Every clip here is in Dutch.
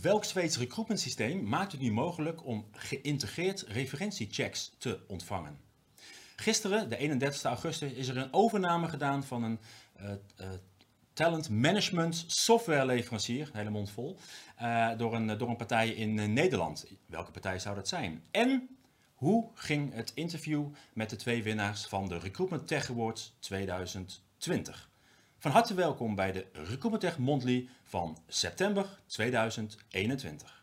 welk Zweeds recruitment systeem maakt het nu mogelijk om geïntegreerd referentiechecks te ontvangen? Gisteren, de 31 augustus, is er een overname gedaan van een uh, talent management softwareleverancier, hele mond vol, uh, door, een, door een partij in Nederland. Welke partij zou dat zijn? En hoe ging het interview met de twee winnaars van de Recruitment Tech Awards 2020? Van harte welkom bij de Recruitment Tech Monthly van september 2021.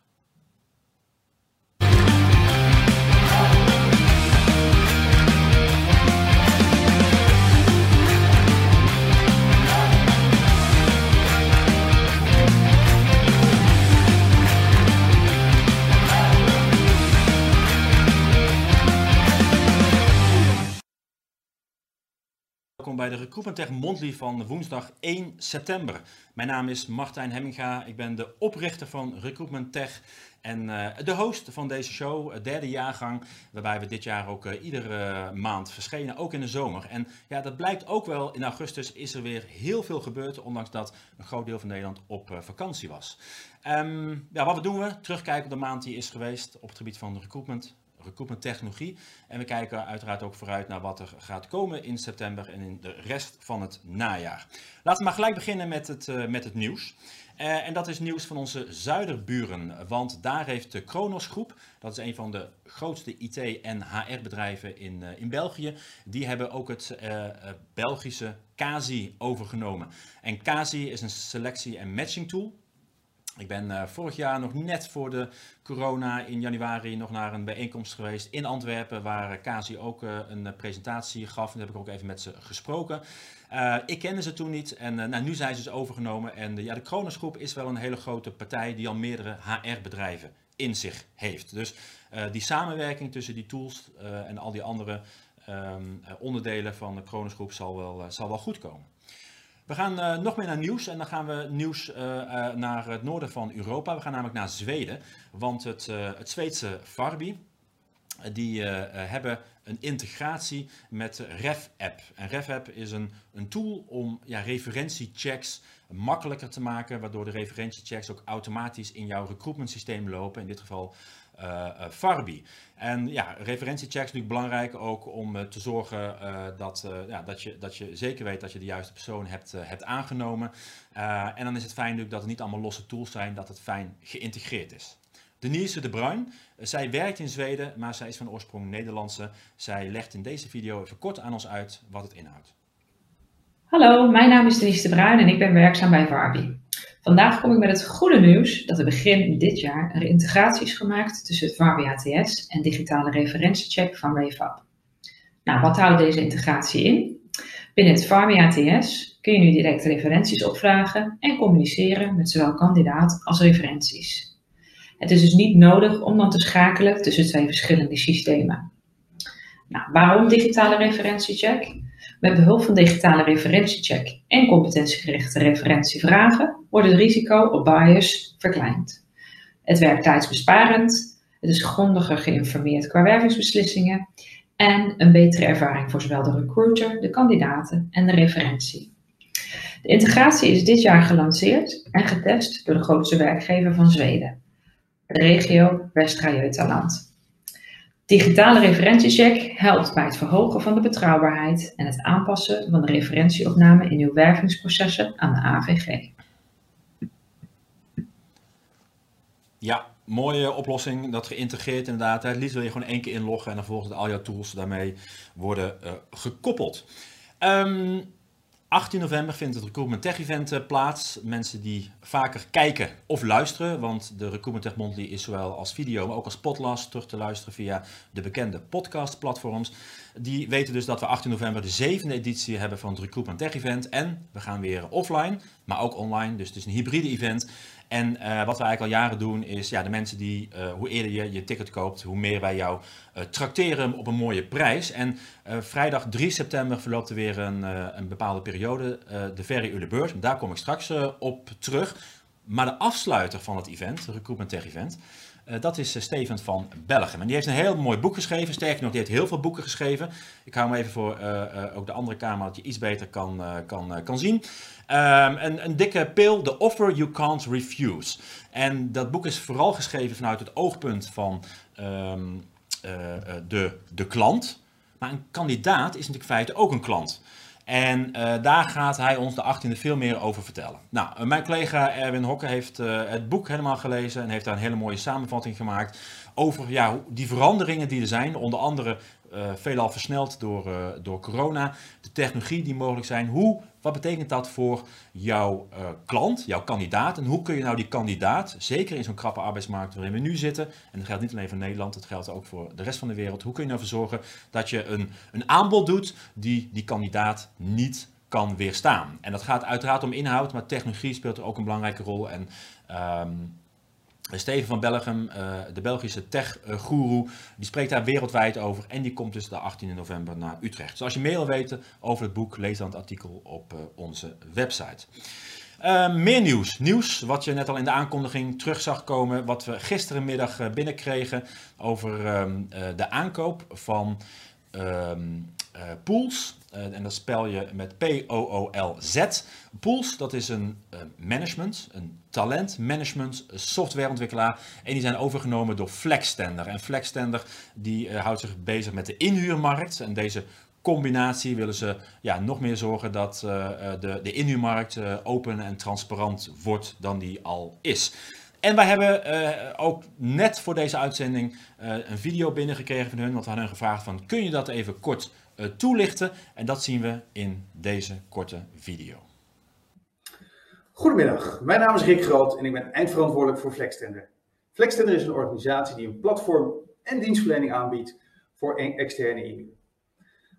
Welkom bij de Recruitment Tech Monthly van woensdag 1 september. Mijn naam is Martijn Hemminga, ik ben de oprichter van Recruitment Tech en uh, de host van deze show, derde jaargang, waarbij we dit jaar ook uh, iedere maand verschenen, ook in de zomer. En ja, dat blijkt ook wel, in augustus is er weer heel veel gebeurd, ondanks dat een groot deel van Nederland op vakantie was. Um, ja, wat doen we? Terugkijken op de maand die is geweest op het gebied van recruitment, recruitment technologie. En we kijken uiteraard ook vooruit naar wat er gaat komen in september en in de rest van het najaar. Laten we maar gelijk beginnen met het, uh, met het nieuws. Uh, en dat is nieuws van onze zuiderburen, want daar heeft de Kronos Groep, dat is een van de grootste IT- en HR-bedrijven in, uh, in België, die hebben ook het Belgische CASI overgenomen. En CASI is een selectie- en matching tool. Ik ben uh, vorig jaar nog net voor de corona in januari nog naar een bijeenkomst geweest in Antwerpen, waar Kasi ook uh, een presentatie gaf. En daar heb ik ook even met ze gesproken. Ik kende ze toen niet en nou, nu zijn ze dus overgenomen. En ja, de Kronos Groep is wel een hele grote partij die al meerdere HR-bedrijven in zich heeft. Dus die samenwerking tussen die tools en al die andere um, onderdelen van de Kronos Groep zal wel, zal wel goed komen. We gaan uh, nog meer naar nieuws en dan gaan we nieuws uh, uh, naar het noorden van Europa. We gaan namelijk naar Zweden, want het, het Zweedse Farbi, die hebben een integratie met RefApp. En RefApp is een, een tool om ja, referentiechecks makkelijker te maken, waardoor de referentiechecks ook automatisch in jouw recruitment systeem lopen. In dit geval Farbi. En ja, referentiechecks natuurlijk belangrijk ook om uh, te zorgen dat, ja, dat, je, dat je zeker weet dat je de juiste persoon hebt, hebt aangenomen. en dan is het fijn natuurlijk dat het niet allemaal losse tools zijn, dat het fijn geïntegreerd is. Denise de Bruin, zij werkt in Zweden, maar zij is van oorsprong Nederlandse. Zij legt in deze video even kort aan ons uit wat het inhoudt. Hallo, mijn naam is Denise de Bruin en ik ben werkzaam bij Farbi. Vandaag kom ik met het goede nieuws dat er begin dit jaar een integratie is gemaakt tussen het Varbi en digitale referentiecheck van RaveUp. Nou, wat houdt deze integratie in? Binnen het Varbi ATS kun je nu direct referenties opvragen en communiceren met zowel kandidaat als referenties. Het is dus niet nodig om dan te schakelen tussen twee verschillende systemen. Nou, waarom digitale referentiecheck? Met behulp van digitale referentiecheck en competentiegerichte referentievragen wordt het risico op bias verkleind. Het werkt tijdsbesparend, het is grondiger geïnformeerd qua wervingsbeslissingen en een betere ervaring voor zowel de recruiter, de kandidaten en de referentie. De integratie is dit jaar gelanceerd en getest door de grootste werkgever van Zweden, de regio Westra Götaland. Digitale referentiecheck helpt bij het verhogen van de betrouwbaarheid en het aanpassen van de referentieopname in uw wervingsprocessen aan de AVG. Ja, mooie oplossing. Dat geïntegreerd inderdaad. Het liefst wil je gewoon één keer inloggen en dan volgens al jouw tools daarmee worden uh, gekoppeld. Um, 18 november vindt het Recruitment Tech Event eh, plaats. Mensen die vaker kijken of luisteren, want de Recruitment Tech Monthly is zowel als video, maar ook als podcast terug te luisteren via de bekende podcastplatforms. Die weten dus dat we 18 november de zevende editie hebben van het Recruitment Tech Event. En we gaan weer offline, maar ook online, dus het is een hybride event. En uh, wat we eigenlijk al jaren doen is, ja, de mensen die, uh, hoe eerder je je ticket koopt, hoe meer wij jou uh, trakteren op een mooie prijs. En vrijdag 3 september verloopt er weer een, een bepaalde periode, de Ferry Ulle Beurs. Daar kom ik straks op terug. Maar de afsluiter van het event, het Recruitment Tech Event, dat is Steven van Belgium. En die heeft een heel mooi boek geschreven. Sterker nog, die heeft heel veel boeken geschreven. Ik hou hem even voor ook de andere kamer, dat je iets beter kan, kan, kan zien. Um, een, een, dikke pil, The Offer You Can't Refuse. En dat boek is vooral geschreven vanuit het oogpunt van um, de, de klant. Maar een kandidaat is in feite ook een klant. En uh, daar gaat hij ons de 18e veel meer over vertellen. Nou, mijn collega Erwin Hokke heeft uh, het boek helemaal gelezen en heeft daar een hele mooie samenvatting gemaakt over ja, die veranderingen die er zijn. Onder andere veelal versneld door, door corona. De technologie die mogelijk zijn. Hoe, wat betekent dat voor jouw uh, klant, jouw kandidaat? En hoe kun je nou die kandidaat, zeker in zo'n krappe arbeidsmarkt waarin we nu zitten, en dat geldt niet alleen voor Nederland, dat geldt ook voor de rest van de wereld. Hoe kun je ervoor zorgen dat je een, een aanbod doet die die kandidaat niet kan weerstaan? En dat gaat uiteraard om inhoud, maar technologie speelt er ook een belangrijke rol. En um, Steven van Belgium, uh, de Belgische tech-goeroe, die spreekt daar wereldwijd over en die komt dus de 18 november naar Utrecht. Dus als je meer wil weten over het boek, lees dan het artikel op uh, onze website. Uh, meer nieuws. Nieuws wat je net al in de aankondiging terug zag komen, wat we gisterenmiddag binnenkregen over ehm, de aankoop van ehm, Pools. En dat spel je met P-O-O-L-Z. Pools, dat is een management, een talentmanagement softwareontwikkelaar. En die zijn overgenomen door Flextender. En Flextender die uh, houdt zich bezig met de inhuurmarkt. En deze combinatie willen ze ja, nog meer zorgen dat de, de inhuurmarkt open en transparant wordt dan die al is. En wij hebben ook net voor deze uitzending een video binnengekregen van hun. Want we hadden hun gevraagd van kun je dat even kort toelichten? En dat zien we in deze korte video. Goedemiddag, mijn naam is Rick Groot en ik ben eindverantwoordelijk voor Flextender. Flextender is een organisatie die een platform en dienstverlening aanbiedt voor externe inhuur.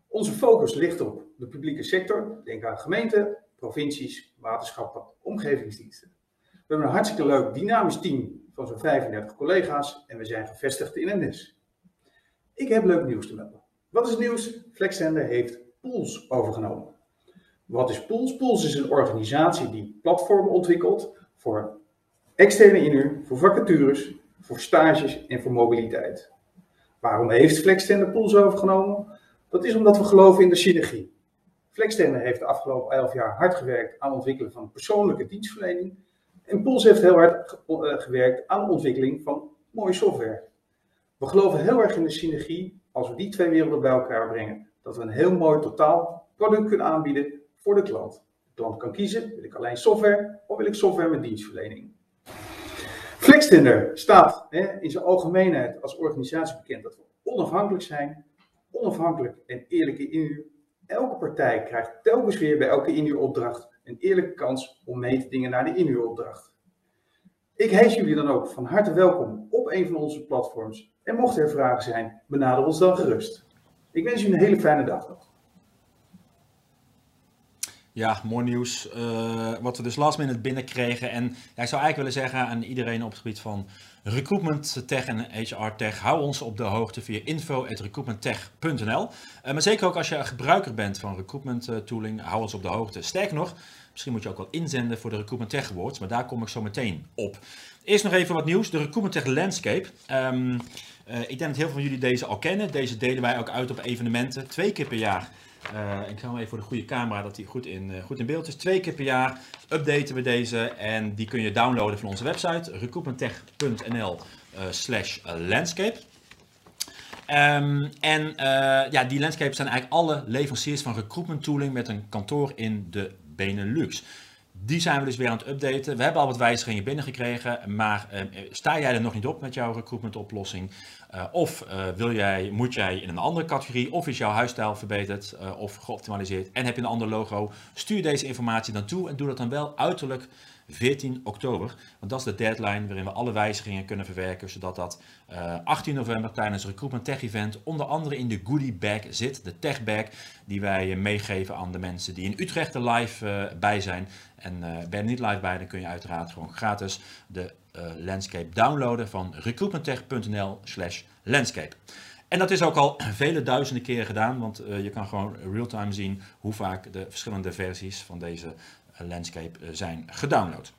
Onze focus ligt op de publieke sector, denk aan gemeenten, provincies, waterschappen, omgevingsdiensten. We hebben een hartstikke leuk dynamisch team van zo'n 35 collega's en we zijn gevestigd in NS. Ik heb leuk nieuws te melden. Wat is het nieuws? Flextender heeft Pools overgenomen. Wat is Pools? Pools is een organisatie die platformen ontwikkelt voor externe inhuur, voor vacatures, voor stages en voor mobiliteit. Waarom heeft Flextender Pools overgenomen? Dat is omdat we geloven in de synergie. Flextender heeft de afgelopen 11 jaar hard gewerkt aan het ontwikkelen van persoonlijke dienstverlening. En Pools heeft heel hard eh, gewerkt aan de ontwikkeling van mooie software. We geloven heel erg in de synergie als we die twee werelden bij elkaar brengen. Dat we een heel mooi totaal product kunnen aanbieden voor de klant. De klant kan kiezen, wil ik alleen software of wil ik software met dienstverlening. Flextender staat hè, in zijn algemeenheid als organisatie bekend dat we onafhankelijk zijn, onafhankelijk en eerlijke inhuur. Elke partij krijgt telkens weer bij elke inhuuropdracht een eerlijke kans om mee te dingen naar de inhuuropdracht. Ik heet jullie dan ook van harte welkom op een van onze platforms. En mochten er vragen zijn, benader ons dan gerust. Ik wens jullie een hele fijne dag. Ja, mooi nieuws. Uh, wat we dus last minute binnenkregen. En ik zou eigenlijk willen zeggen aan iedereen op het gebied van recruitment tech en HR tech. Hou ons op de hoogte via info.recruitmenttech.nl. Uh, eh, maar zeker ook als je gebruiker bent van recruitment uh, tooling, hou ons op de hoogte. Sterker nog, misschien moet je ook wel inzenden voor de Recruitment Tech Awards. Maar daar kom ik zo meteen op. Eerst nog even wat nieuws. De Recruitment Tech Landscape. Um, ik denk dat heel veel van jullie deze al kennen. Deze delen wij ook uit op evenementen. Twee keer per jaar uh, ik ga hem even voor de goede camera, dat hij goed in, uh, goed in beeld is. Twee keer per jaar updaten we deze en die kun je downloaden van onze website recruitmenttech.nl slash landscape. Um, en ja, die landscapes zijn eigenlijk alle leveranciers van recruitment tooling met een kantoor in de Benelux. Die zijn we dus weer aan het updaten. We hebben al wat wijzigingen binnengekregen, maar uh, sta jij er nog niet op met jouw recruitment oplossing? Uh, of uh, wil jij, moet jij in een andere categorie, of is jouw huisstijl verbeterd of geoptimaliseerd en heb je een ander logo? Stuur deze informatie dan toe en doe dat dan wel uiterlijk 14 oktober. Want dat is de deadline waarin we alle wijzigingen kunnen verwerken, zodat dat uh, 18 november tijdens het Recruitment Tech Event onder andere in de goodie bag zit, de tech bag, die wij meegeven aan de mensen die in Utrecht er live bij zijn. En ben je niet live bij, dan kun je uiteraard gewoon gratis de landscape downloaden van recruitmenttech.nl slash landscape. En dat is ook al vele duizenden keren gedaan, want je kan gewoon real-time zien hoe vaak de verschillende versies van deze landscape zijn gedownload.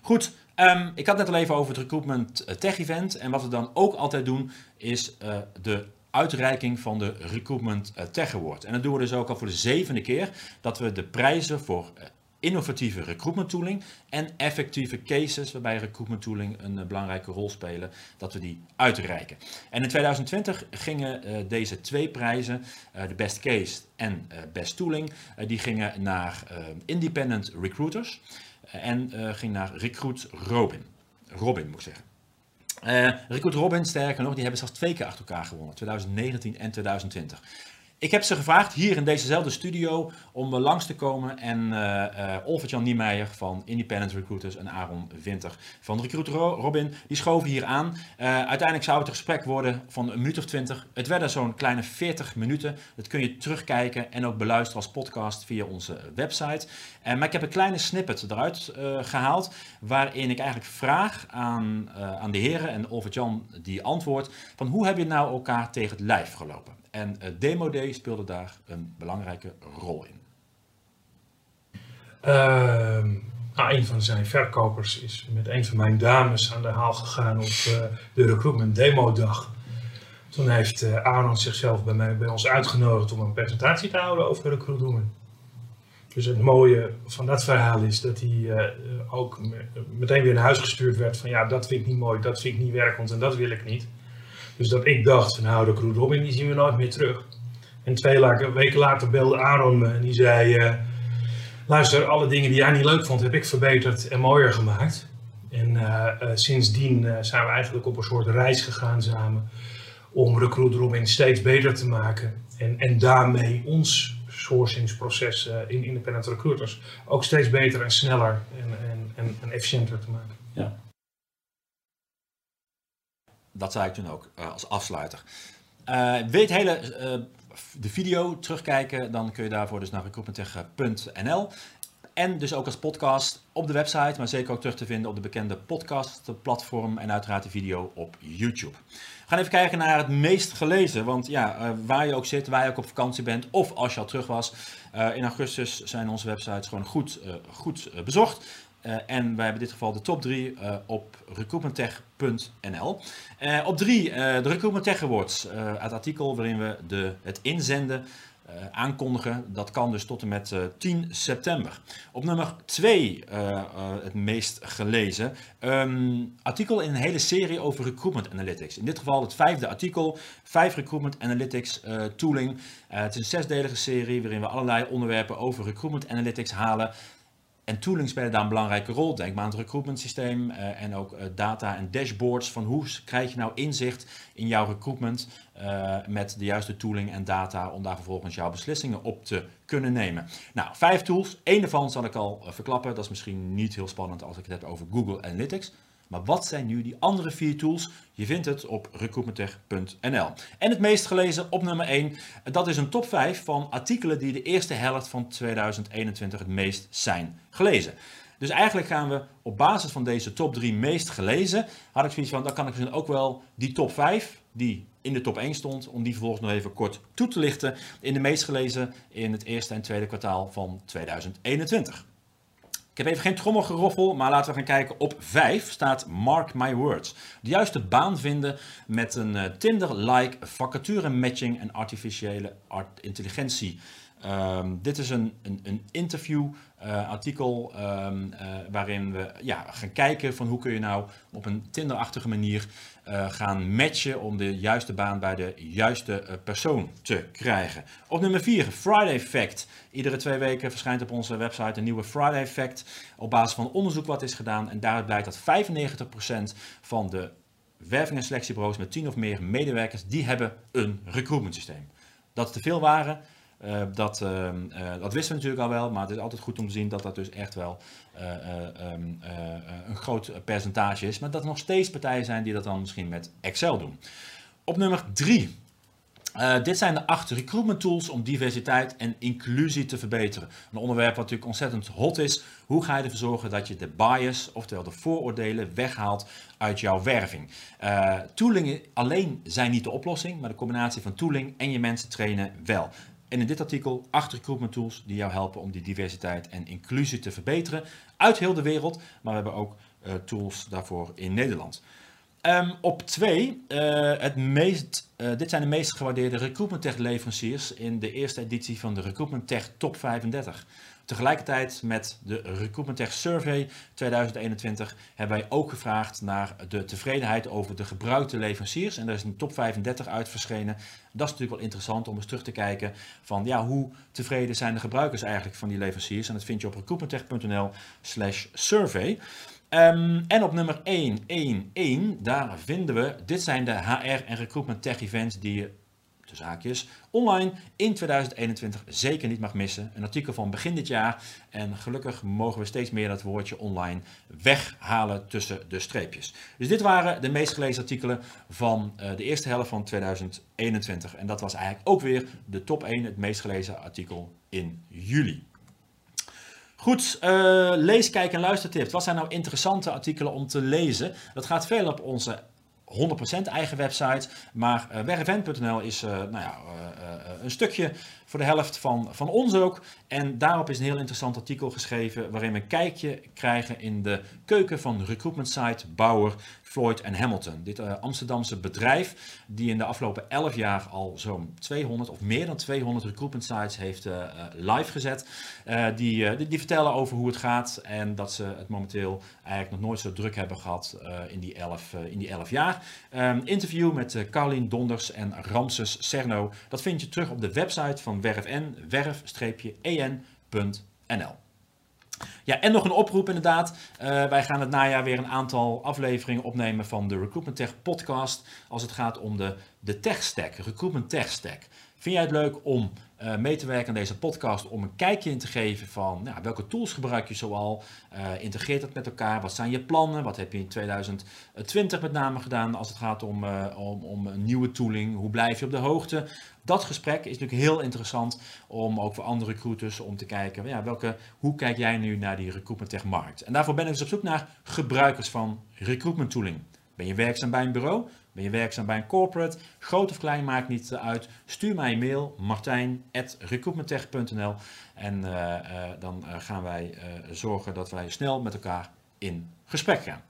Goed, Ehm, ik had net al even over het Recruitment Tech Event. En wat we dan ook altijd doen, is de uitreiking van de Recruitment Tech Award. En dat doen we dus ook al voor de zevende keer dat we de prijzen voor innovatieve recruitment tooling en effectieve cases waarbij recruitment tooling een uh, belangrijke rol spelen, dat we die uitreiken. En in 2020 gingen uh, deze twee prijzen, uh, de Best Case en Best Tooling, die gingen naar independent recruiters en ging naar Recruit Robin. Robin moet ik zeggen. Recruit Robin, sterker nog, die hebben zelfs twee keer achter elkaar gewonnen, 2019 en 2020. Ik heb ze gevraagd hier in dezezelfde studio om langs te komen. En uh, uh, Olfert-Jan Niemeyer van Independent Recruiters en Aaron Winter van Recruiter Robin, die schoven hier aan. Uiteindelijk zou het een gesprek worden van een minuut of twintig. Het werden zo'n kleine 40 minuten. Dat kun je terugkijken en ook beluisteren als podcast via onze website. maar ik heb een kleine snippet eruit gehaald, waarin ik eigenlijk vraag aan, aan de heren en Olfert-Jan die antwoordt van hoe heb je nou elkaar tegen het lijf gelopen? En uh, Demo Day speelde daar een belangrijke rol in. Uh, nou, een van zijn verkopers is met een van mijn dames aan de haal gegaan op uh, de Recruitment Demo Dag. Toen heeft uh, Aaron zichzelf bij, mij, bij ons uitgenodigd om een presentatie te houden over recruitment. Dus het mooie van dat verhaal is dat hij ook meteen weer naar huis gestuurd werd van ja, dat vind ik niet mooi, dat vind ik niet werkend en dat wil ik niet. Dus dat ik dacht van nou, de Crew Robin die zien we nooit meer terug. En twee weken later belde Aaron me en die zei, uh, luister, alle dingen die jij niet leuk vond heb ik verbeterd en mooier gemaakt. En uh, uh, sindsdien zijn we eigenlijk op een soort reis gegaan samen om Recruit Robin steeds beter te maken. En, en daarmee ons sourcingsproces in independent recruiters ook steeds beter en sneller en, en, en, en efficiënter te maken. Ja dat zei ik toen ook uh, als afsluiter. Uh, wil je hele, uh, de video terugkijken, dan kun je daarvoor dus naar recruitmenttech.nl. En dus ook als podcast op de website, maar zeker ook terug te vinden op de bekende podcastplatform en uiteraard de video op YouTube. We gaan even kijken naar het meest gelezen, want ja, waar je ook zit, waar je ook op vakantie bent of als je al terug was. in augustus zijn onze websites gewoon goed, goed bezocht. Uh, en wij hebben in dit geval de top 3 uh, op recruitmenttech.nl. Uh, op 3 de Recruitment Tech Awards, het artikel waarin we de, het inzenden aankondigen. Dat kan dus tot en met 10 september. Op nummer 2 het meest gelezen um, artikel in een hele serie over recruitment analytics. In dit geval het vijfde artikel, 5 recruitment analytics tooling. het is een zesdelige serie waarin we allerlei onderwerpen over recruitment analytics halen. En tooling spelen daar een belangrijke rol. Denk maar aan het recruitment systeem uh, en ook uh, data en dashboards van hoe krijg je nou inzicht in jouw recruitment uh, met de juiste tooling en data om daar vervolgens jouw beslissingen op te kunnen nemen. Nou, vijf tools. Eén daarvan zal ik al verklappen. Dat is misschien niet heel spannend als ik het heb over Google Analytics. Maar wat zijn nu die andere vier tools? Je vindt het op recruitmenttech.nl. En het meest gelezen op nummer 1, dat is een top 5 van artikelen die de eerste helft van 2021 het meest zijn gelezen. Dus eigenlijk gaan we op basis van deze top 3 meest gelezen, had ik zoiets van, dan kan ik misschien ook wel die top 5, die in de top 1 stond, om die vervolgens nog even kort toe te lichten in de meest gelezen in het eerste en tweede kwartaal van 2021. Ik heb even geen trommelgeroffel, maar laten we gaan kijken. Op 5 staat Mark My Words. De juiste baan vinden met een uh, Tinder-like vacature matching en artificiële art intelligentie. Um, dit is een, een, een interview uh, artikel um, uh, waarin we ja, gaan kijken van hoe kun je nou op een Tinder-achtige manier uh, gaan matchen om de juiste baan bij de juiste persoon te krijgen. Op nummer 4, Friday Fact. Iedere twee weken verschijnt op onze website een nieuwe Friday Fact op basis van onderzoek wat is gedaan. En daaruit blijkt dat 95% van de werving- en selectiebureaus met 10 of meer medewerkers, die hebben een recruitment systeem. Dat te veel waren, uh, dat, uh, uh, dat wisten we natuurlijk al wel, maar het is altijd goed om te zien dat dat dus echt wel um, een groot percentage is. Maar dat er nog steeds partijen zijn die dat dan misschien met Excel doen. Op nummer 3. dit zijn de acht recruitment tools om diversiteit en inclusie te verbeteren. Een onderwerp wat natuurlijk ontzettend hot is. Hoe ga je ervoor zorgen dat je de bias, oftewel de vooroordelen, weghaalt uit jouw werving? toolingen alleen zijn niet de oplossing, maar de combinatie van tooling en je mensen trainen wel. En in dit artikel acht recruitment tools die jou helpen om die diversiteit en inclusie te verbeteren uit heel de wereld. Maar we hebben ook tools daarvoor in Nederland. Ehm, op twee, het meest, dit zijn de meest gewaardeerde Recruitment Tech leveranciers in de eerste editie van de Recruitment Tech Top 35. Tegelijkertijd met de Recruitment Tech Survey 2021 hebben wij ook gevraagd naar de tevredenheid over de gebruikte leveranciers. En daar is een top 35 uit verschenen. Dat is natuurlijk wel interessant om eens terug te kijken van ja, hoe tevreden zijn de gebruikers eigenlijk van die leveranciers. En dat vind je op recruitmenttech.nl slash survey. Um, en op nummer 111, daar vinden we, dit zijn de HR en recruitment tech events die je zaakjes, online in 2021 zeker niet mag missen. Een artikel van begin dit jaar en gelukkig mogen we steeds meer dat woordje online weghalen tussen de streepjes. Dus dit waren de meest gelezen artikelen van uh, de eerste helft van 2021 en dat was eigenlijk ook weer de top 1, het meest gelezen artikel in juli. Goed, uh, lees, kijk en luistertips. Wat zijn nou interessante artikelen om te lezen? Dat gaat veel op onze 100% eigen website. Maar uh, is uh, nou ja, uh, een stukje voor de helft van, van ons ook. En daarop is een heel interessant artikel geschreven waarin we een kijkje krijgen in de keuken van recruitment site Bauer, Floyd en Hamilton. Dit uh, Amsterdamse bedrijf die in de afgelopen 11 jaar al zo'n 200 of meer dan 200 recruitment sites heeft uh, live gezet. Die, die, vertellen over hoe het gaat en dat ze het momenteel eigenlijk nog nooit zo druk hebben gehad in, die 11, in die 11 jaar. Um, interview met Carlien Donders en Ramses Cerno. Dat vind je terug op de website van werfn, werf-en.nl. Ja, en nog een oproep inderdaad. Uh, wij gaan het najaar weer een aantal afleveringen opnemen van de Recruitment Tech podcast. Als het gaat om de, de tech stack, Recruitment Tech Stack. Vind jij het leuk om uh, mee te werken aan deze podcast om een kijkje in te geven van nou, welke tools gebruik je zoal, uh, integreert dat met elkaar, wat zijn je plannen, wat heb je in 2020 met name gedaan als het gaat om, uh, om, om een nieuwe tooling, hoe blijf je op de hoogte. Dat gesprek is natuurlijk heel interessant om ook voor andere recruiters om te kijken, ja, welke, hoe kijk jij nu naar die recruitment tech markt. En daarvoor ben ik dus op zoek naar gebruikers van recruitment tooling. Ben je werkzaam bij een bureau? Ben je werkzaam bij een corporate? Groot of klein maakt niet uit. Stuur mij een mail, martijn.recruitmenttech.nl en uh, uh, dan uh, gaan wij zorgen dat wij snel met elkaar in gesprek gaan.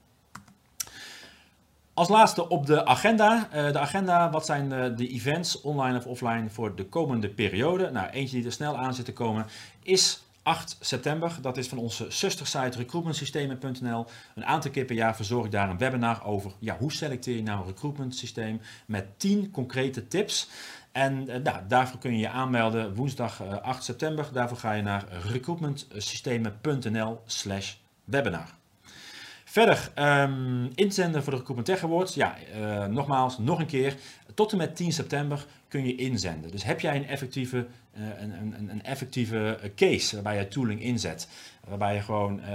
Als laatste op de agenda. de agenda, wat zijn de events, online of offline, voor de komende periode? Nou, eentje die er snel aan zit te komen is 8 september. Dat is van onze zustersite recruitmentsystemen.nl. Een aantal keer per jaar verzorg ik daar een webinar over ja, hoe selecteer je nou een recruitment systeem met 10 concrete tips. En uh, nou, daarvoor kun je je aanmelden woensdag uh, 8 september. Daarvoor ga je naar recruitmentsystemen.nl slash webinar. Verder, um, inzenden voor de Recruitment Tech Awards. Ja, uh, nogmaals, nog een keer. Tot en met 10 september kun je inzenden. Dus heb jij een effectieve, een, een, een, effectieve case waarbij je tooling inzet. Waarbij je gewoon, uh,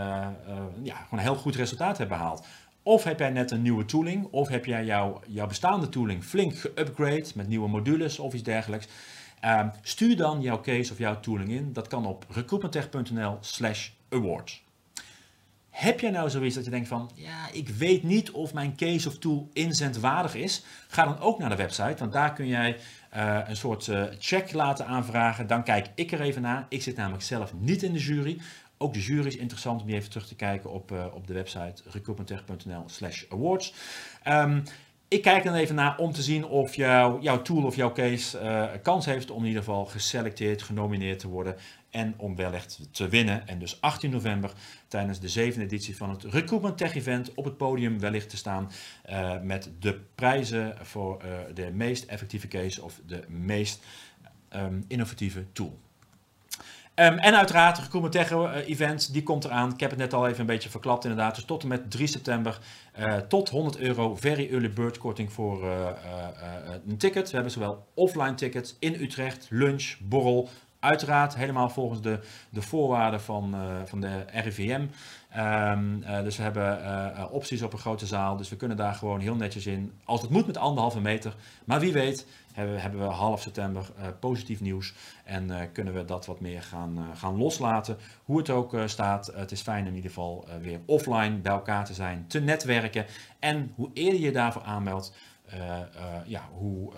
ja, gewoon een heel goed resultaat hebt behaald. Of heb jij net een nieuwe tooling, of heb jij jouw, jouw bestaande tooling flink geupgrade met nieuwe modules of iets dergelijks. Ehm, stuur dan jouw case of jouw tooling in. Dat kan op recruitmenttech.nl slash awards. Heb jij nou zoiets dat je denkt van, ja, ik weet niet of mijn case of tool inzendwaardig is? Ga dan ook naar de website, want daar kun jij uh, een soort uh, check laten aanvragen. Dan kijk ik er even naar. Ik zit namelijk zelf niet in de jury. Ook de jury is interessant om die even terug te kijken op, uh, op de website recruitmenttech.nl slash awards. Um, ik kijk dan even naar om te zien of jou, jouw tool of jouw case kans heeft om in ieder geval geselecteerd, genomineerd te worden en om wellicht te winnen. En dus 18 november tijdens de zevende editie van het Recruitment Tech Event op het podium wellicht te staan uh, met de prijzen voor uh, de meest effectieve case of de meest um, innovatieve tool. Um, en uiteraard, de Recruitment Tech uh, Event, die komt eraan. Ik heb het net al even een beetje verklapt inderdaad. Dus tot en met 3 september tot 100 euro very early bird korting voor een ticket. We hebben zowel offline tickets in Utrecht, lunch, borrel, Uiteraard helemaal volgens de, de voorwaarden van, uh, van de RIVM. Um, uh, dus we hebben uh, opties op een grote zaal. Dus we kunnen daar gewoon heel netjes in. Als het moet met anderhalve meter. Maar wie weet hebben, hebben we half september positief nieuws. En kunnen we dat wat meer gaan, gaan loslaten. Hoe het ook staat. het is fijn in ieder geval weer offline bij elkaar te zijn. Te netwerken. En hoe eerder je daarvoor aanmeldt. ja, hoe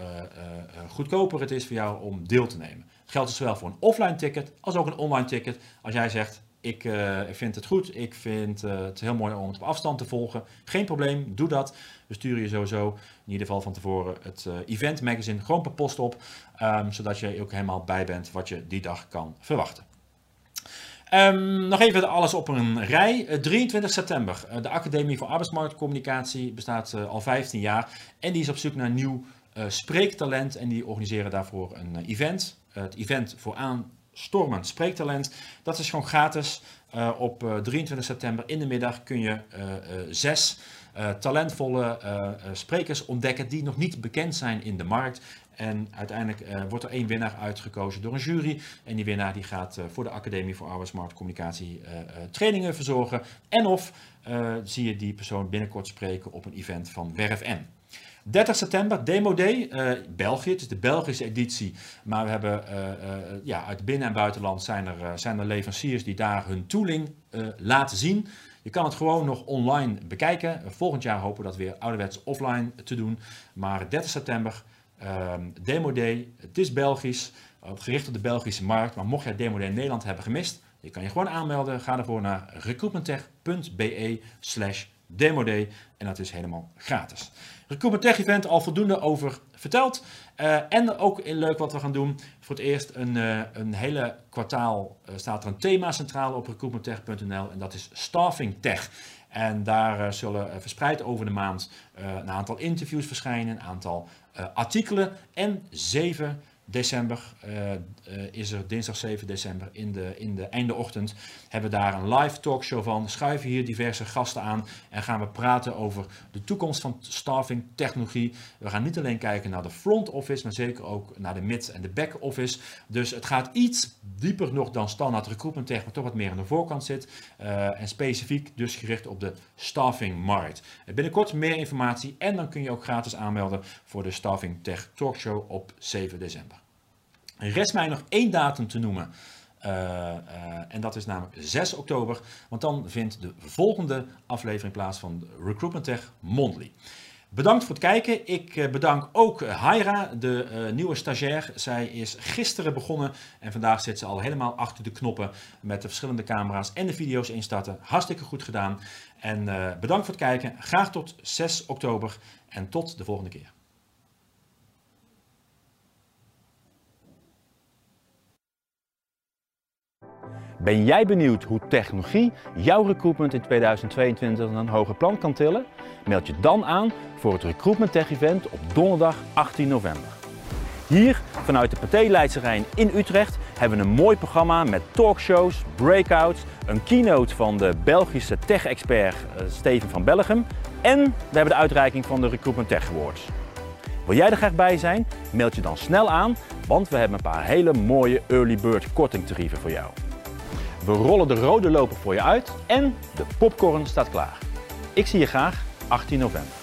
goedkoper het is voor jou om deel te nemen geldt zowel voor een offline ticket als ook een online ticket. Als jij zegt, ik, ik vind het goed. Ik vind uh, het heel mooi om het op afstand te volgen. Geen probleem, doe dat. We sturen je sowieso in ieder geval van tevoren het uh, event magazine gewoon per post op. Um, zodat je ook helemaal bij bent wat je die dag kan verwachten. Um, nog even alles op een rij. 23 september. de Academie voor Arbeidsmarktcommunicatie bestaat al 15 jaar. En die is op zoek naar nieuw spreektalent. En die organiseren daarvoor een event. het event voor aan Stormend Spreektalent. Dat is gewoon gratis. Op uh, 23 september in de middag kun je zes talentvolle sprekers ontdekken die nog niet bekend zijn in de markt. En uiteindelijk wordt er één winnaar uitgekozen door een jury. En die winnaar die gaat voor de Academie voor Arbeidsmarktcommunicatie trainingen verzorgen. En of zie je die persoon binnenkort spreken op een event van Werf N. 30 september, Demo Day, uh, België. Het is de Belgische editie. Maar we hebben uh, uh, ja, uit binnen- en buitenland zijn er, zijn er leveranciers die daar hun tooling laten zien. Je kan het gewoon nog online bekijken. Volgend jaar hopen we dat weer ouderwets offline te doen. Maar 30 september, ehm, Demo Day. Het is Belgisch, gericht op de Belgische markt. Maar mocht jij Demo Day in Nederland hebben gemist, je kan je gewoon aanmelden. Ga ervoor naar recruitmenttech.be slash Demo Day. En dat is helemaal gratis. Recruitment Tech Event al voldoende over verteld. Uh, en ook leuk wat we gaan doen. Voor het eerst een, uh, een hele kwartaal uh, staat er een thema centraal op recruitmenttech.nl. En dat is Staffing Tech. En daar zullen verspreid over de maand een aantal interviews verschijnen. Een aantal artikelen. En zeven december uh, uh, is er dinsdag 7 december in de, in de einde ochtend hebben we daar een live talkshow van. Schuiven hier diverse gasten aan en gaan we praten over de toekomst van staffing, technologie. We gaan niet alleen kijken naar de front office, maar zeker ook naar de mid- en de back office. Dus het gaat iets dieper nog dan standaard recruitment tech, maar toch wat meer aan de voorkant zit. Uh, en specifiek dus gericht op de staffing markt. Binnenkort meer informatie en dan kun je ook gratis aanmelden voor de Staffing Tech Talkshow op 7 december. Rest mij nog één datum te noemen. Uh, uh, en dat is namelijk 6 oktober. Want dan vindt de volgende aflevering plaats van Recruitment Tech Mondly. Bedankt voor het kijken. Ik uh, bedank ook Haira, de nieuwe stagiair. Zij is gisteren begonnen en vandaag zit ze al helemaal achter de knoppen met de verschillende camera's en de video's instarten. Hartstikke goed gedaan. En bedankt voor het kijken. Graag tot 6 oktober en tot de volgende keer. Ben jij benieuwd hoe technologie jouw recruitment in 2022 naar een hoger plan kan tillen? Meld je dan aan voor het Recruitment Tech Event op donderdag 18 november. Hier vanuit de Pathé Leidse Rijn in Utrecht hebben we een mooi programma met talkshows, breakouts, een keynote van de Belgische tech-expert Steven van Bellegem en we hebben de uitreiking van de Recruitment Tech Awards. Wil jij er graag bij zijn? Meld je dan snel aan, want we hebben een paar hele mooie early bird kortingtarieven voor jou. We rollen de rode loper voor je uit en de popcorn staat klaar. Ik zie je graag 18 november.